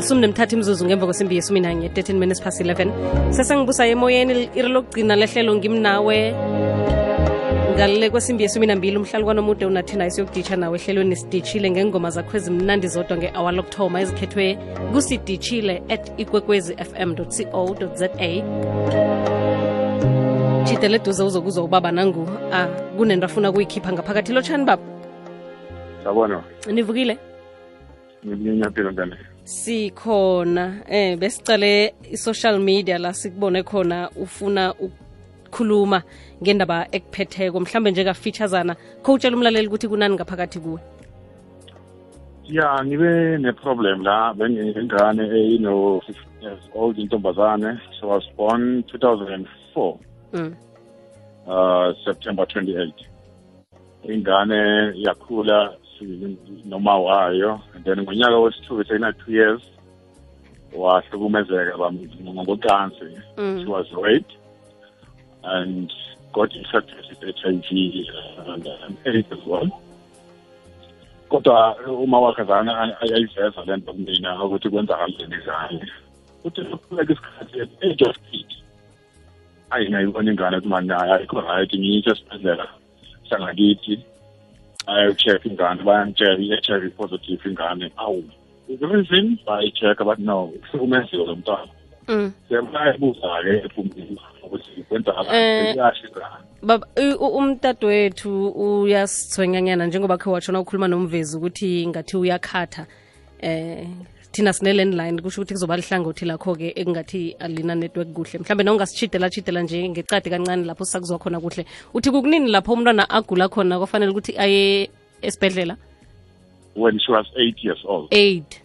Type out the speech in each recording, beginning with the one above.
lisumi nemthatha imzuzu ngemva kwesimbi yesumi nanye 13 minutes past 11 sesengibusa emoyeni iri lokugcina lehlelo ngimnawe ngale kwesimbi yesumi nambili umhlalukwana omude unathina isiyokuditsha nawe ehlelweni siditshile ngengoma zakho ezimnandi zodwa nge-awa lokuthoma ezikhethwe kusiditshile at ikwekwezi fm co za jidele duze uzokuzwa ubaba nangu a kunento afuna kuyikhipha ngaphakathi. Lotshani baba. Sabona nivukile? Nginyaphilo ntane sikhona eh besicale i-social media la sikubone khona ufuna ukukhuluma ngendaba ekuphetheko. Mhlambe njeka-featuresana khowutshela umlaleli ukuthi kunani ngaphakathi kuwe? Ya ngibe ne-problem la benginengane eyino-fifteen years old intombazane. She was born 2004 mm. uh september 28 ingane yakhula noma wayo and then ngonyaka wesithupha seyina-two years wahlukumezeka ngokocansi Mm. she was raped and got infected with HIV and AIDS as well. Kodwa uma wakhazana ayayiveza le nto kumina ukuthi kwenzakaleni ngane. Uthi lokuqhubeka isikhathi at age of eight. Ayi ngayibona ingane ukuthi ayikho right ngiyise esibhedlela sangakithi. bayayitshekha ingane bayamtshela i-h i v positive ingane awu is eh, reason? Bayitshekha bathi no. Uhlukumeziwe lo mntwana sebayibuza-ke ukuthi kwenzakalayashi ingane baba umtata wethu uyasithwenyanyana njengoba khe watshona ukhuluma nomvezi ukuthi ngathi uyakhatha eh thina sine-landline kusho ukuthi kuzoba lihlangothi lakho-ke ekungathi alina network kuhle. Mhlawumbe nawungasitshidela tshidela nje ngecadi kancane lapho sakuzwa khona kuhle. Uthi kukunini lapho umntwana agula khona kwafanele ukuthi aye esibhedlela? When she was eight years old. Eight.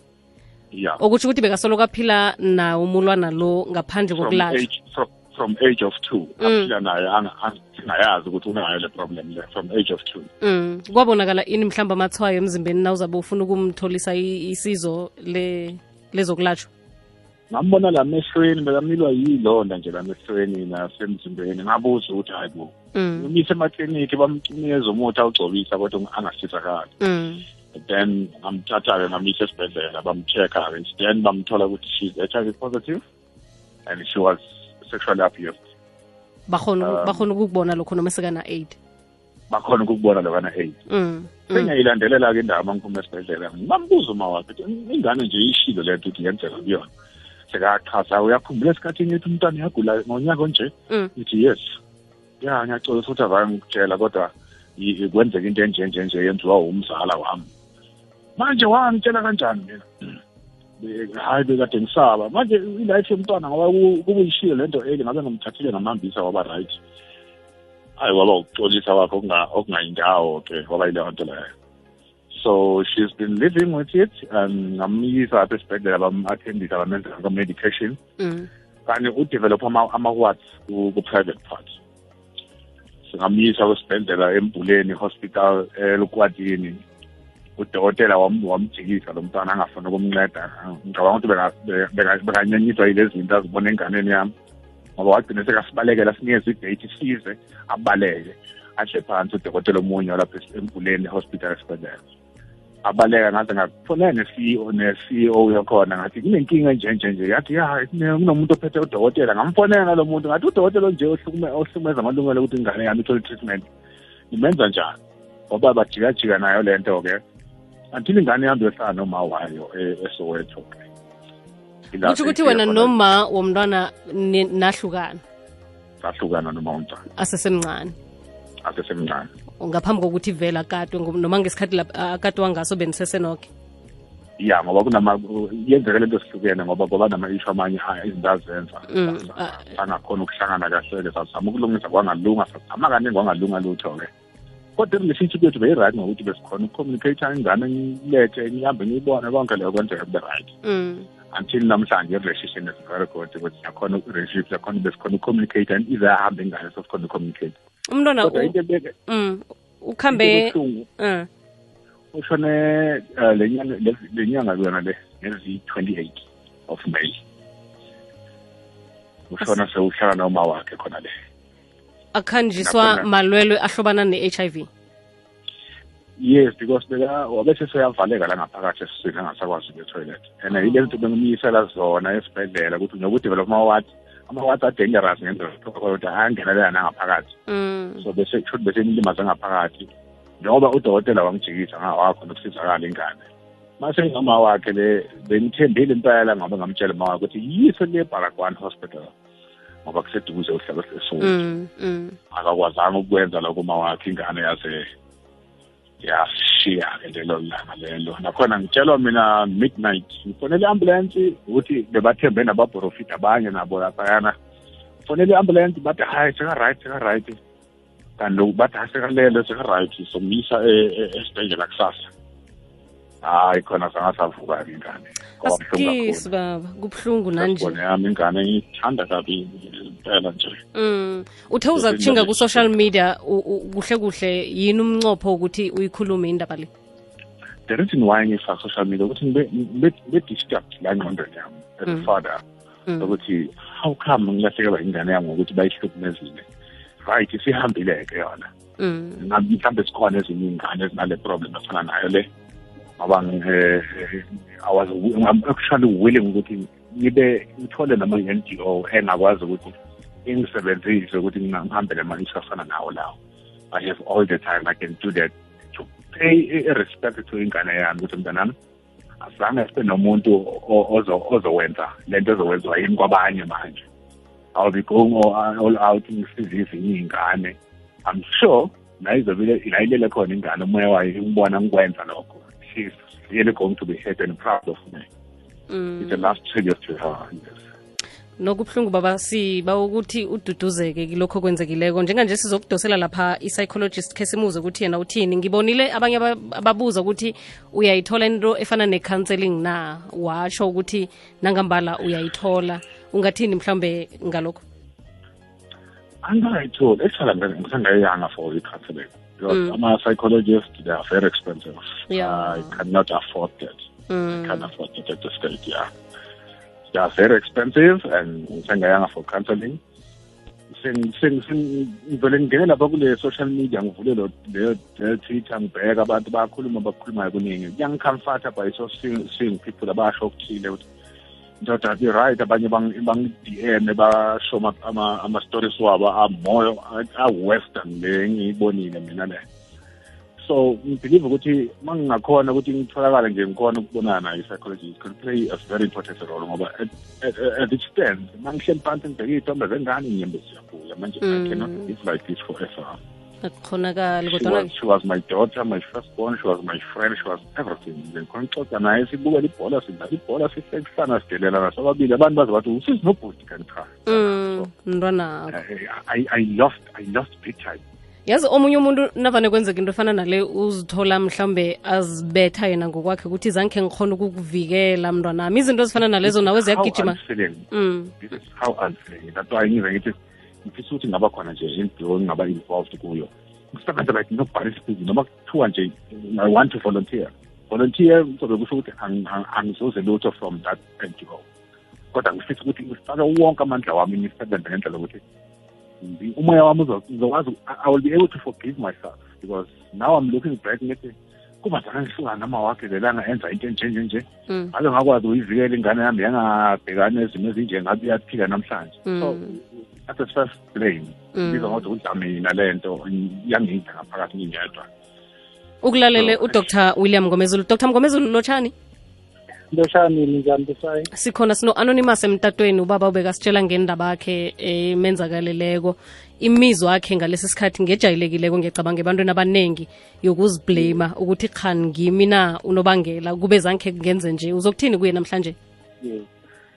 Yeah. Okutsho ukuthi bekasoloko aphila nawo umulwana lo ngaphandle kokulatshwa from, age of two. Aphila naye anga- anga- ukuthi unayo le problem le from age of two. Mm. Kwabonakala ini mhlawumbe amathwayo emzimbeni na uzabe ufuna ukumtholisa isizo le lezokulatshwa. ngambona la mehlweni bekamilwa yilonda nje la mehlweni nasemzimbeni. Ngabuza ukuthi hayi bo umise umisa emakliniki bamcinikeza umuthi awugcobisa kodwa angasizakali. Mm. then ngamthatha-ke ngamisa esibhedlela bam-check-a-ke. Then bamthola ukuthi she's HIV positive and she was sexually abused Bakhona Um, bakhona ukubona lokho noma sekana 8. bakhona ukukubona lokana aid Mm. mm. sengiyayilandelela-ke indaba mangiphuma esibhedlela ngibambuza uma wakhe ingane nje ishilo le nto ukuthi yenzeka kuyona sekachaza uyakhumbula esikhathini ethi umntwana uyagula ngonyaka onje Mm. ithi yes ya ngiyacela futhi avaye ngikutshela kodwa kwenzeka into enje nje nje yenziwa umzala wami manje wangitshela kanjani mina hayi bekade ngisaba manje ilife yomntwana ngoba kube yishiyo lento eli ngabe ngimthathile ngamhambisa waba right. Hayi kwaba ukuxolisa kwakho okunga- okungayindawo ke waba yile nto leyo. So she's been living with it and ngamyisa apha esibhedlela bam-attendisa bamenzela ka-medication Mm. kanti udevelopha ama-wards ku-private part. Singamyisa kwesibhedlela embuleni hospital elukwatini udokotela wam- wamjikisa lo mntwana angafuni ukumnceda. Ngicabanga ukuthi beka- beka- beka- bekanyenyiswa yile zinto azibona enganeni yami. Ngoba wagcina sekasibalekela sinikeza idate size abaleke. Ahle phansi udokotela omunye walapha es- embuleni hospital esibhedlela. Abaleka ngaze ngakufonela ne-CEO ne-CEO yakhona ngathi kunenkinga enjenje nje yathi ya kune- kunomuntu ophethe udokotela. Ngamfonela ngalo muntu ngathi udokotela onje ohlukume- ohlukumeza amalungelo ukuthi ingane yami ithole treatment nimenza njani? Ngoba bajikajika nayo le nto-ke. Until ingane yami yohlala noma wayo e- esowetho-ke ukuthi wena noma womntwana nahlukana sahlukana noma umntwana asesemncane. asesemncane Ngaphambi kokuthi vela akatwe noma ngesikhathi lapha ngaso wangaso benisesenoke. ya ngoba kunama yenzeka lento sihlukene ngoba ngoba nama-ishu amanye izinto azenza Mm, ah. ukuhlangana kahle-ke sazama ukulungisa kwangalunga sazama kaningi kwangalunga lutho-ke kodwa relationship yethu beyi-right ngokuthi besikhona ukucommunicate ingane ngilethe ngihambe ngiyibone konke leyo kwenzeka kube right. Mm. until namhlanje i-relationship is very good ukuthi siyakhona relationship siyakhona besikhona ucommunicate and ize ahambe ingane sesikhona ucommunicate Umntwana mm ukhambe uh ushone eh, le nyanga yona le nyanga kuyona le ngezi 28 of May. Ushona sewuhlala noma wakhe khona le akhanjiswa Nakhona- malwelwe ahlobana ne-HIV. yes because beka wabese seyavaleka la ngaphakathi esiswini angasakwazi ukuya etoilet. And yile zinto bengimyisela zona esibhedlela ukuthi nokudevelop ama-ward ama-ward are-dangerous ngendlela kodwa ayangenelela nangaphakathi so bese kusho ukuthi bese imlimaze ngaphakathi njengoba udokotela wamjikisa ngawakhona ukusizakala ingane. Mase ngama wakhe le bengithembile impela ngoba ngamtshela uma wakhe ukuthi yiso le Baragwan hospital. Ngoba kuseduze uhlala sesu akakwazanga ukwenza lokho uma wakhe ingane yase yashiya ke lelo langa lelo. Nakhona ngitshelwa mina midnight ngifonele i-ambulance ukuthi bebathembe nabaprofit abanye nabo laphayana. Ngifonele i-ambulance bathi hayi seka-right seka-right. Kanti bathi hayi sekalelo seka-right. Somyisa esibhedlela kusasa hayi khona sangasavuka-ke ingane. Asikisi baba kubuhlungu nanje. Yami ingane ngiyithanda kabi impela nje. Mm. Uthe uza kutshinga ku-social media kuhle kuhle yini umncopho ukuthi uyikhulume indaba le? The reason why ngifaka social media ukuthi ngibe-disturbed la ngqondweni yami as a father. Ukuthi how come ngilahlekelwa ingane yami ngokuthi bayihlukumezile? Right isihambile-ke yona. Mhlawumbe sikhona ezinye iy'ngane ezinale problem efana nayo le ngoba I was I'm actually willing ukuthi ngibe ngithole nama NGO engakwazi ukuthi ingisebenzise ukuthi ngihambele ama-issue afana nawo lawo. I have all the time I can do that to pay respect to ingane yami ukuthi mntanami azange sibe nomuntu ozowenza lento ezowenziwa yini kwabanye manje. I'll be going all out ngisize ezinye iy'ngane. I'm sure nayizobile nayilele khona ingane umoya wayo ngibona ngikwenza lokho. She's really going to be happy and proud of me. Mm. It's a last tribute to her. Yes. nokubuhlungu baba siba ukuthi ududuzeke kilokho kwenzekileko njenganje sizokudosela lapha i-psychologist khe simuze ukuthi yena uthini ngibonile abanye ababuza ukuthi uyayithola into efana ne-counseling na washo ukuthi nangambala uyayithola ungathini mhlawumbe ngalokho angayitholi actually ngisengayeyanga for i-counseling because mm. ama-psychologists they are very expensive yeah. i cannot afford that mm. i can't afford it at the state yeah they are very expensive and sengayanga for counseling ngivele ngingene lapha kule social media ngivule leyo twitter ngibheka abantu bakhuluma bakhulumayo kuningi kuyangicomforta by so seeing people abasho okuthile ukuthi ndoda be-right abanye bangi-dm basho ama-stories wabo amoyo a-western le ngiyibonile mina le. So ngibelieve ukuthi mangingakhona ukuthi ngitholakale nje ngikhona ukubonana nayo i-psychologist can play a very important role ngoba at it stands uma ngihleli phansi ngibheke iy'thombe zengane inyembe ziyabuya manje i cannot live like this forever akukhonakali she was, she was my daughter my firstborn she was my friend she was everything. Naye sibukela ibhola sidlala ibhola sihlekisana sidelelana sobabili abantu baze bathi usizinobhodi kanti cha mntwanakho I, I lost i lost big time. Yazi omunye umuntu navane kwenzeka into efana nale uzithola mhlawumbe azibetha yena ngokwakhe ukuthi zange ngikhona ukukuvikela mntwanami izinto ezifana nalezo nawe ziyagijima. Mm. how unfeeling. That's why ngize ngithi ngifisa ukuthi ngaba khona nje into ngaba involved kuyo. Ngisebenza like nobody please noma kuthiwa nje i want to volunteer. Volunteer kuzobe kusho ukuthi angizuze lutho from that NGO kodwa ngifisa ukuthi ngifake wonke amandla wami ngisebenze ngendlela ukuthi umoya wami uzokwazi i will be able to forgive myself because now i'm looking back ngithi kuba zana ngihlukana nama wakhe lelanga enza into enjenje nje ngabe ngakwazi ukuyivikela ingane yami yangabhekani ezimo ezinje ngabe iyaphila namhlanje. So that's the first blame biza ngokuthi udlamina le nto yangidla ngaphakathi ngingedwa. Ukulalele udr. William ngomezulu. Dr. Mngomezulu lotshani loshani ninjani busayi sikhona sino-anonymous emtatweni ubaba ubekasitshela ngendaba akhe emenzakaleleko. Imizwa akhe ngalesi sikhathi ngejayelekileko ngiyacabanga ebantwini abaningi yokuziblama ukuthi khani ngimi na unobangela kube zange ngenze nje. Uzokuthini kuye namhlanje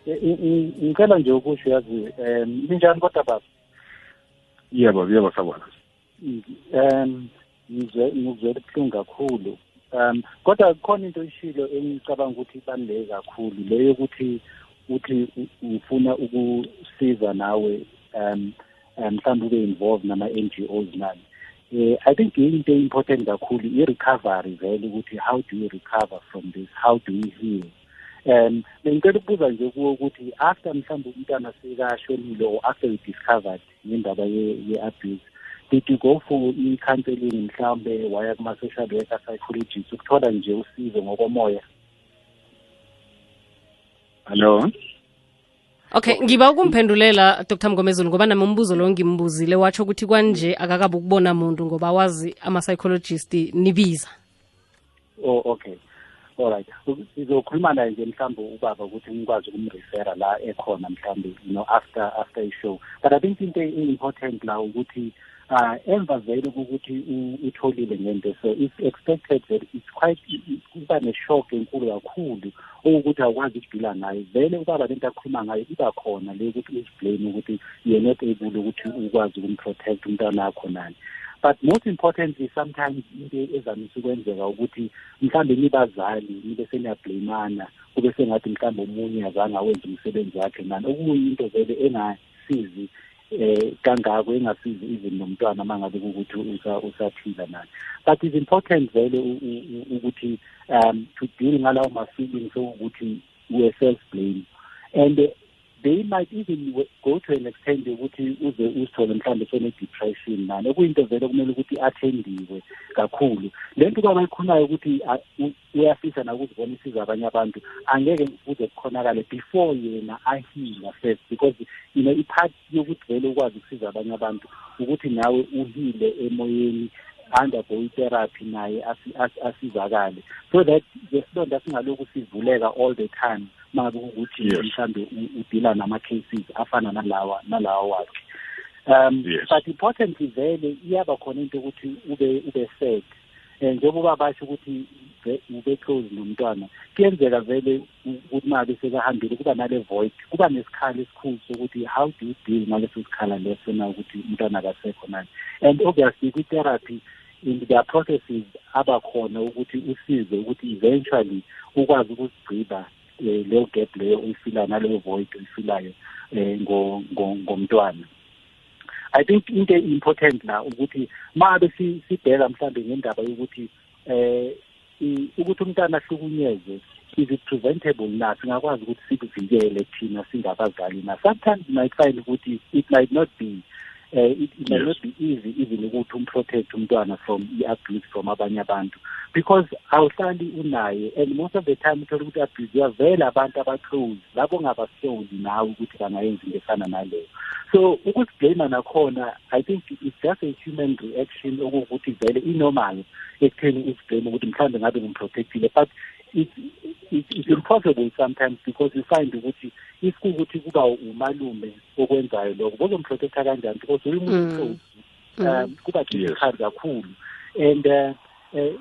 ngicela nje ukusho yazi um linjani kodwa baba? Yebo yebo sabona um ngizwele buhlungu kakhulu. Um kodwa khona into ishilo engicabanga ukuthi ibaluleke kakhulu leyo yokuthi uthi ufuna ukusiza nawe um mhlawumbe ube involved nama-NGOs nani. Eh i think into important kakhulu i-recovery vele ukuthi how do you recover from this? How do you heal? Um bengicela ukubuza nje kuwo ukuthi after mhlawumbe umntwana sekashonile or after we discovered ngendaba ye-abuse did you go for i-counseling mhlawumbe waya kuma-social worker psychologist ukuthola nje usizo ngokomoya? Hello? Okay ngiba ukumphendulela dr. Mngomezulu ngoba nami umbuzo lo ngimbuzile watsho ukuthi kwanje akakabi ukubona muntu ngoba wazi ama-psychologist nibiza. Oh okay. Alright sizokhuluma naye nje mhlawumbe ubaba ukuthi ngikwazi ukumrefera la ekhona mhlawumbe you know after after i-show but i think into e-important la ukuthi uh emva vele ukuthi utholile ngento so it's expected that it's quite kuba ne-shock enkulu kakhulu okuthi awukwazi ukudila ngayo vele ubaba lento akhuluma ngayo iba khona le ukuthi uziblame ukuthi you're not able ukuthi ukwazi ukumprotect umntwana wakho nani. But most importantly sometimes into ezamise ukwenzeka ukuthi mhlambe nibazali nibe seniyablamana kube sengathi mhlambe omunye azange awenze umsebenzi wakhe nani okuyinto vele engasizi eh kangako engasizi even nomntwana mangabe ukuthi usaphila nani but it's important vele ukuthi um to deal ngalawo ma-feelings okuthi we self blame and they might even go to an extent yokuthi uze uzithole mhlawumbe sene-depression. Nani? Okuyinto vele kumele ukuthi athendiwe kakhulu. Le nto kwaba ikhulumayo ukuthi uyafisa nakuzibona isiza abanye abantu angeke kuze kukhonakale before yena ahila first because you know ipart yokuthi vele ukwazi ukusiza abanye abantu ukuthi nawe uhile emoyeni undergo itherapy naye asizakale. So that lesilonda singalokhu sivuleka all the time mabe ukuthi mhlambe udila nama-cases afana nalawa nalawa wakhe. Um yes. but importantly vele iyaba khona into ukuthi ube ube sad. um njengoba basho ukuthi ube close nomntwana kuyenzeka vele ukuthi mabe sekahambile kuba nale void kuba nesikhala esikhulu sokuthi how do you deal ngaleso sikhala leso na ukuthi umntwana akasekho nani and obviously kwi-therapy in their processes abakhona ukuthi usize ukuthi eventually ukwazi ukuzigciba leyo gap leyo uyifilayo naleyo void uyifilayo um ngomntwana. I think into important la ukuthi mabe sibheka mhlambe ngendaba yokuthi eh ukuthi umntana ahlukunyezwe is it preventable na? Singakwazi ukuthi sikuvikele thina singabazali na? Sometimes might find ukuthi it might not be uh, it, it may yes. not be easy even ukuthi umprotect umntwana from i-abuse from abanye abantu because awuhlali unaye and most of the time uthola ukuthi abuse vele abantu abaclose labo ongabahloli nawe ukuthi bangayenzi into efana naleyo so ukusiblame nakhona i think it's just a human reaction okuwukuthi vele inormal ekutheni usiblame ukuthi mhlawumbe ngabe ngimprotectile but it's, it's impossible sometimes because you find ukuthi if kuwukuthi kuba umalume okwenzayo lokho. Bozomprotecta kanjani? Because uyimuntu close um kuba difficult kakhulu. And uh, uh,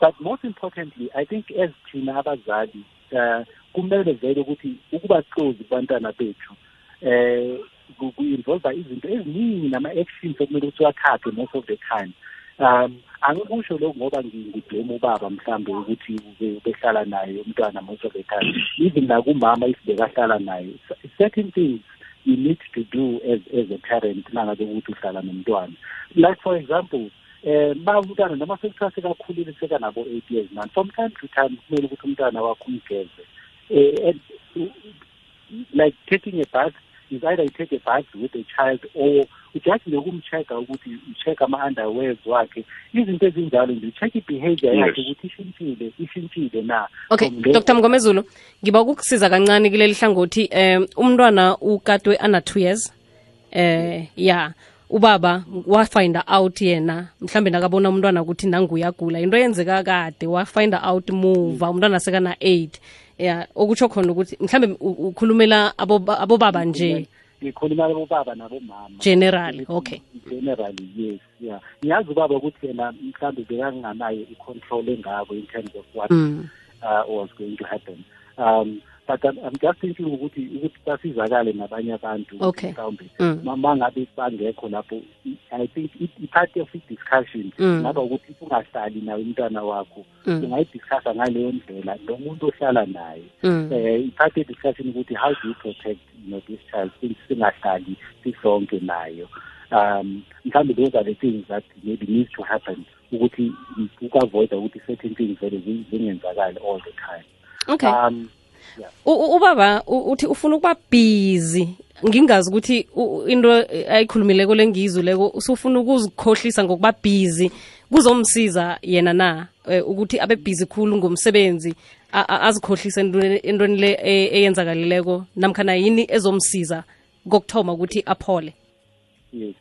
but most importantly i think as thina abazali uh, kumele vele ukuthi ukuba close kubantwana bethu eh ku-involva izinto eziningi nama-actions okumele ukuthi wathathe most of the time. Um angikusho lokho ngoba ngibhema ubaba mhlambe ukuthi behlala naye umntwana most of the time even nakumama if bekahlala naye. Certain things you need to do as as a parent nangabe ukuthi uhlala nomntwana. Like for example um ma umntwana noma sekuthiwa sekakhulile sekanabo eight years man from time to time kumele ukuthi umntwana wakho umgeze. Um like taking a bath is either you take a bath with a child or just lokumcheck-a ukuthi ucheck ama-underwears wakhe. Izinto ezinjalo nje ucheck i-behavior yakhe ukuthi ishintshile ishintshile na. Okay dr. Mngomezulu ngiba ukukusiza kancane kuleli hlangothi um umntwana ukatwe ana-two years eh ya ubaba wafinda out yena mhlambe nakabona umntwana ukuthi nanguyagula into yenzeka kade wafinda out muva umntwana sekana 8 ya okutsho khona ukuthi mhlambe ukhulumela abobaba nje. Ngikhuluma abobaba nabomama generally okay. Generally yes yeah. Ngiyazi ubaba ukuthi yena mhlawumbe bekanganayo i-control engako in terms of what mm. uh, was going to happen. Um but I'm, I'm just thinking ukuthi ukuthi basizakale nabanye abantu Okay. mhlawumbe Mm. uma ngabe bangekho lapho i think i-part of i-discussion Mm. ngaba ukuthi ungahlali nawe umntwana wakho Mm. ungayidiscussa ngaleyo ndlela nomuntu ohlala naye Mm. eh iphathe i-discussion ukuthi how do you protect you know this child since singahlali sisonke nayo um mhlawumbe those are the things that maybe needs to happen ukuthi uku-avoida ukuthi certain things vele zi- zingenzakali all the time okay um yeah. U- u- ubaba uthi ufuna ukuba busy. Ngingazi ukuthi into ayikhulumileko lengizuleko usufuna ukuzikhohlisa ngokuba busy. Kuzomsiza yena na eh, ukuthi abe busy khulu ngomsebenzi azikhohlise entweni le e- eyenzakalileko namkhana yini ezomsiza kokuthoma ukuthi aphole? Yes.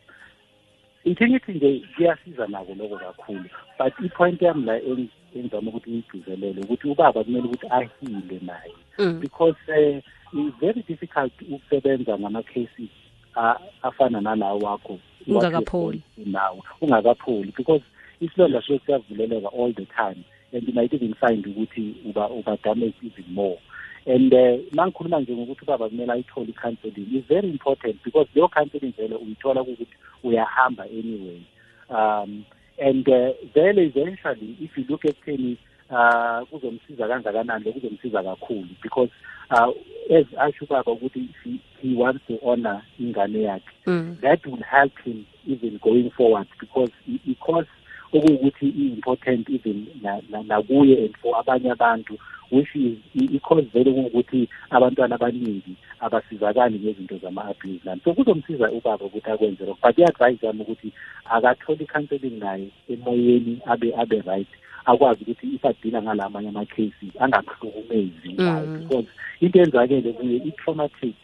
Into ngithi nje kuyasiza nako lokho kakhulu but i-point yami la eng- engizama ukuthi ngiyigcizelele ukuthi ubaba kumele ukuthi ahile naye. Mm. because uh, it's very difficult ukusebenza ngama-cases a- afana nalawo wakho Ungakapholi. nawo ungakapholi because isilonda so siyavuleleka all the time and you might even find ukuthi uba uba damaged even more and uh, mangikhuluma nje ngokuthi ubaba kumele ayithole i-counseling is very important because leyo counseling vele uyithola ukuthi uyahamba anyway um and uh, vele eventually if you look ekutheni uh kuzomsiza kangakanani kuzomsiza kakhulu because uh as asho ubaba ukuthi he, he wants to honor ingane yakhe mm. that will help him even going forward because i- because okuwukuthi i-important even na- na- nakuye and for abanye abantu which is i- i-cause vele kuwukuthi abantwana abaningi abasizakali ngezinto zama-abuse nani so kuzomsiza ubaba ukuthi akwenze lokho but i-advice yami ukuthi akathole i-counseling naye emoyeni abe abe right akwazi ukuthi if adila ngala amanye ama-cases angakuhlukumezi ngayo Mm. because into enzakele kuye i-traumatic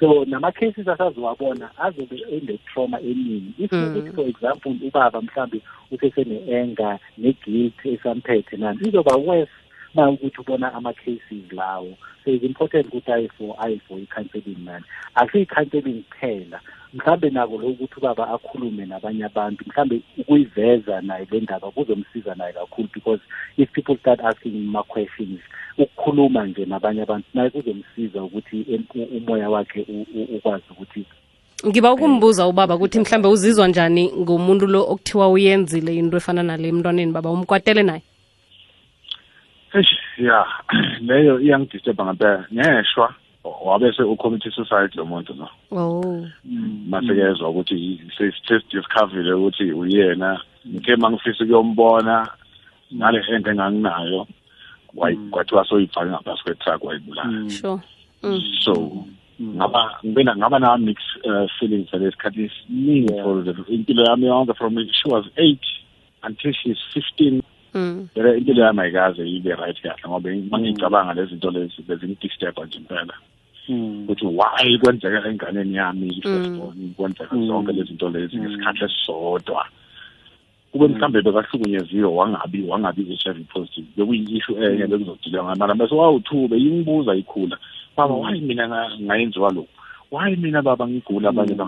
so nama-cases asaziwabona azobe ene-trauma eningi if Mm. ukuthi for example ubaba mhlawumbe usesene-anger ne-guilt esamphethe nani izoba worse na ukuthi ubona ama-cases lawo. So it's important ukuthi aye for aye for i-counseling nani akusiyo i-counseling kuphela. Mhlambe nako lokhu ukuthi ubaba akhulume nabanye abantu mhlambe ukuyiveza naye le ndaba kuzomsiza naye kakhulu because if people start asking him ma-questions ukukhuluma nje nabanye abantu naye kuzomsiza ukuthi em- u- umoya wakhe u- u- ukwazi ukuthi ngiba ukumbuza ubaba ukuthi mhlambe uzizwa njani ngomuntu lo okuthiwa uyenzile into efana nale emntwaneni baba umkwatele naye? Eish, ya leyo iyangidisturba ngempela ngeshwa. Wabese ucommit suicide lo muntu no oh. Mase kezwa ukuthi sesidiscoverile ukuthi uyena. Ngike mangifisa ukuyombona ngale ento enganginayo wayi kwathiwa soyifake ngaphasi kwetruck wayibulala. Sure. Mm. so ngaba ngibena ngaba na mix uh, feelings lesikhathi esiningi Yeah. for the impilo yami yonke from she was 8 until she's 15 Mm. vele impilo yami ayikaze ibe right kahle ngoba mangicabanga lezi zinto lezi bezingidisturba nje impela ukuthi why kwenzeka enganeni yami Mm. firstborn kwenzeka Mm. zonke lezi zinto lezi Mm. ngesikhathi esisodwa kube mhlambe bekahlukunyeziwe wangabi wangabi HIV positive bekuyi-issue enye bekuzodilwa ngayo mara bese wawuthube yingibuza ikhula baba Mm. why mina nga- ngayenziwa lokhu why mina baba ngigula abanye Mm.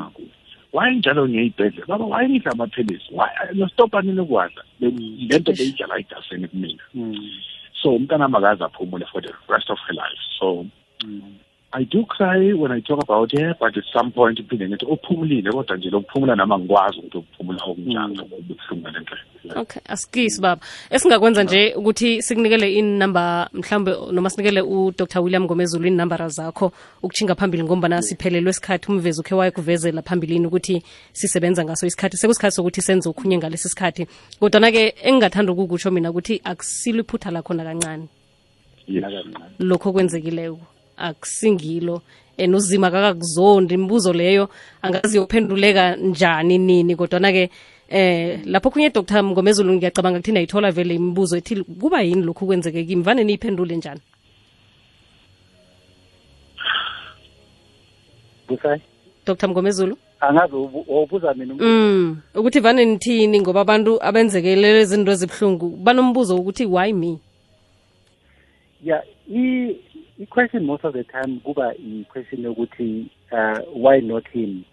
waye njalo ngiyayibhedlela baba wayelidla amaphilisi? Nasitobani nokwaza le nto beyidlala igaseni kumina. Hmm. So umntana makaze aphumule for the rest of her life. So I do cry when I talk about her, but at some point iphinde ngithi uphumulile kodwa nje lokuphumula nama ngikwazi ukuthi ukuphumula okunjalo kubuhlungu ngale okay asikisi baba. Esingakwenza nje ukuthi sikunikele inumber mhlambe noma sinikele udr william ngomezulu inambara zakho ukuchinga phambili ngombana siphelelwe isikhathi umvezi ukhe wayekuvezela phambilini ukuthi sisebenza ngaso isikhathi. Sekusikhathi sokuthi senze okhunye ngalesi sikhathi. Kodwana-ke engingathanda ukukutsho mina ukuthi akusilo iphutha lakhona kancane lokho kwenzekileko akusingilo and uzima kakakuzondi imibuzo leyo angazi yophenduleka njani nini kodwana-ke eh lapho khunye dr. Ngomezulu ngiyacabanga kuthi nayithola vele imibuzo ethi kuba yini lokhu kwenzeke kimi? Vane niyiphendule njani? Busayi dr. Mngomezulu angazi wawubuza mina mm ukuthi vane nithini ngoba abantu abenzekelele izinto ezibuhlungu banombuzo ukuthi why me? Yeah i i-question most of the time kuba i-question yokuthi uh, why not him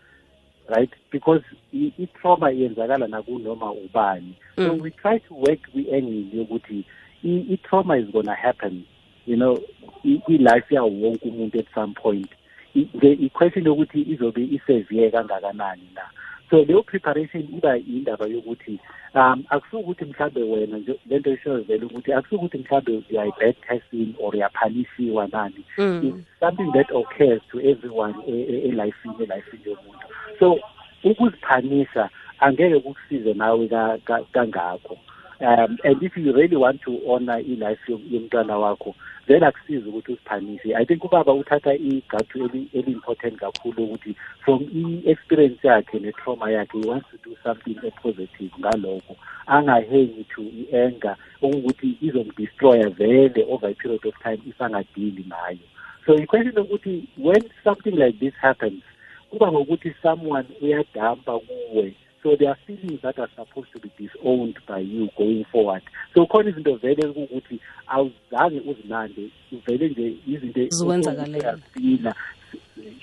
right? Because i- i-trauma iyenzakala nakunoma ubani. So Mm. we try to work kwi-angle yokuthi i- i-trauma is gonna happen you know i- kwi-life yawo wonke umuntu at some point. I- the i-question yokuthi izobe isevere kangakanani na. So leyo preparation iba indaba yokuthi um akusukuthi mhlambe wena nje lento isho vele ukuthi akusukuthi mhlambe uyayi-bad testing or uyaphanishiwa nani. Mm. it's something that occurs to everyone e- e- elifini elifini yomuntu. So ukuziphanisha angeke kukusize nawe ka- ka- kangakho um and if you really want to honor i-life yom- yomntwana wakho vele akusizi ukuthi usiphanise i think ubaba uthatha igatu eli- eli-important kakhulu ukuthi from i-experience yakhe ne-trauma yakhe he wants to do something e-positive ngalokho. Angahengi to i-anger okuwukuthi izomdestroya vele over a period of time if angadili ngayo. So i-question ukuthi when something like this happens kuba ngokuthi someone uyadampa kuwe so there are feelings that are supposed to be disowned by you going forward. So khona izinto vele ukuthi awuzange uzinande vele nje izinto Zikwenzakalela. uyazifila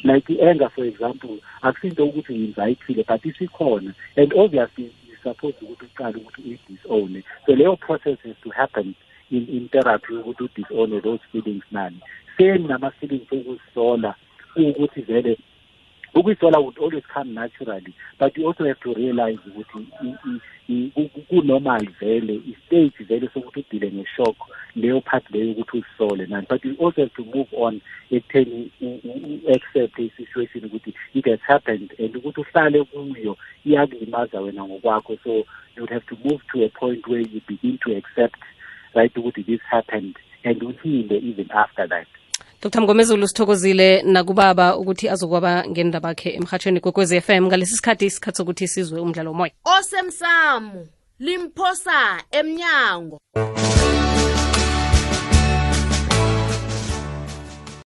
like i-anger for example akusinto ukuthi uyinvayithile but isikhona. And obviously you're supposed ukuthi uqale ukuthi uyi-disowne so leyo process has to happen in, in therapy ukuthi u-disowne those feelings nani same nama-feelings okuzisola ukuthi vele ukuyisola would always come naturally but you also have to realize ukuthi ku-normal vele i-stage vele sokuthi udile nge-shock leyo part leyo ukuthi uzisole nani. But you also have to move on ekutheni u- u- u-accept i-situation ukuthi it has happened and ukuthi uhlale kuyo iyakulimaza wena ngokwakho. So you would have to move to a point where you begin to accept right ukuthi this happened and uhile even after that dr. Mngomezulu sithokozile nakubaba ukuthi azokwaba ngendaba bakhe emhatshweni f FM ngalesi sikhathi isikhathi sokuthi sizwe umdlalo womoya osemsamo limphosa emnyango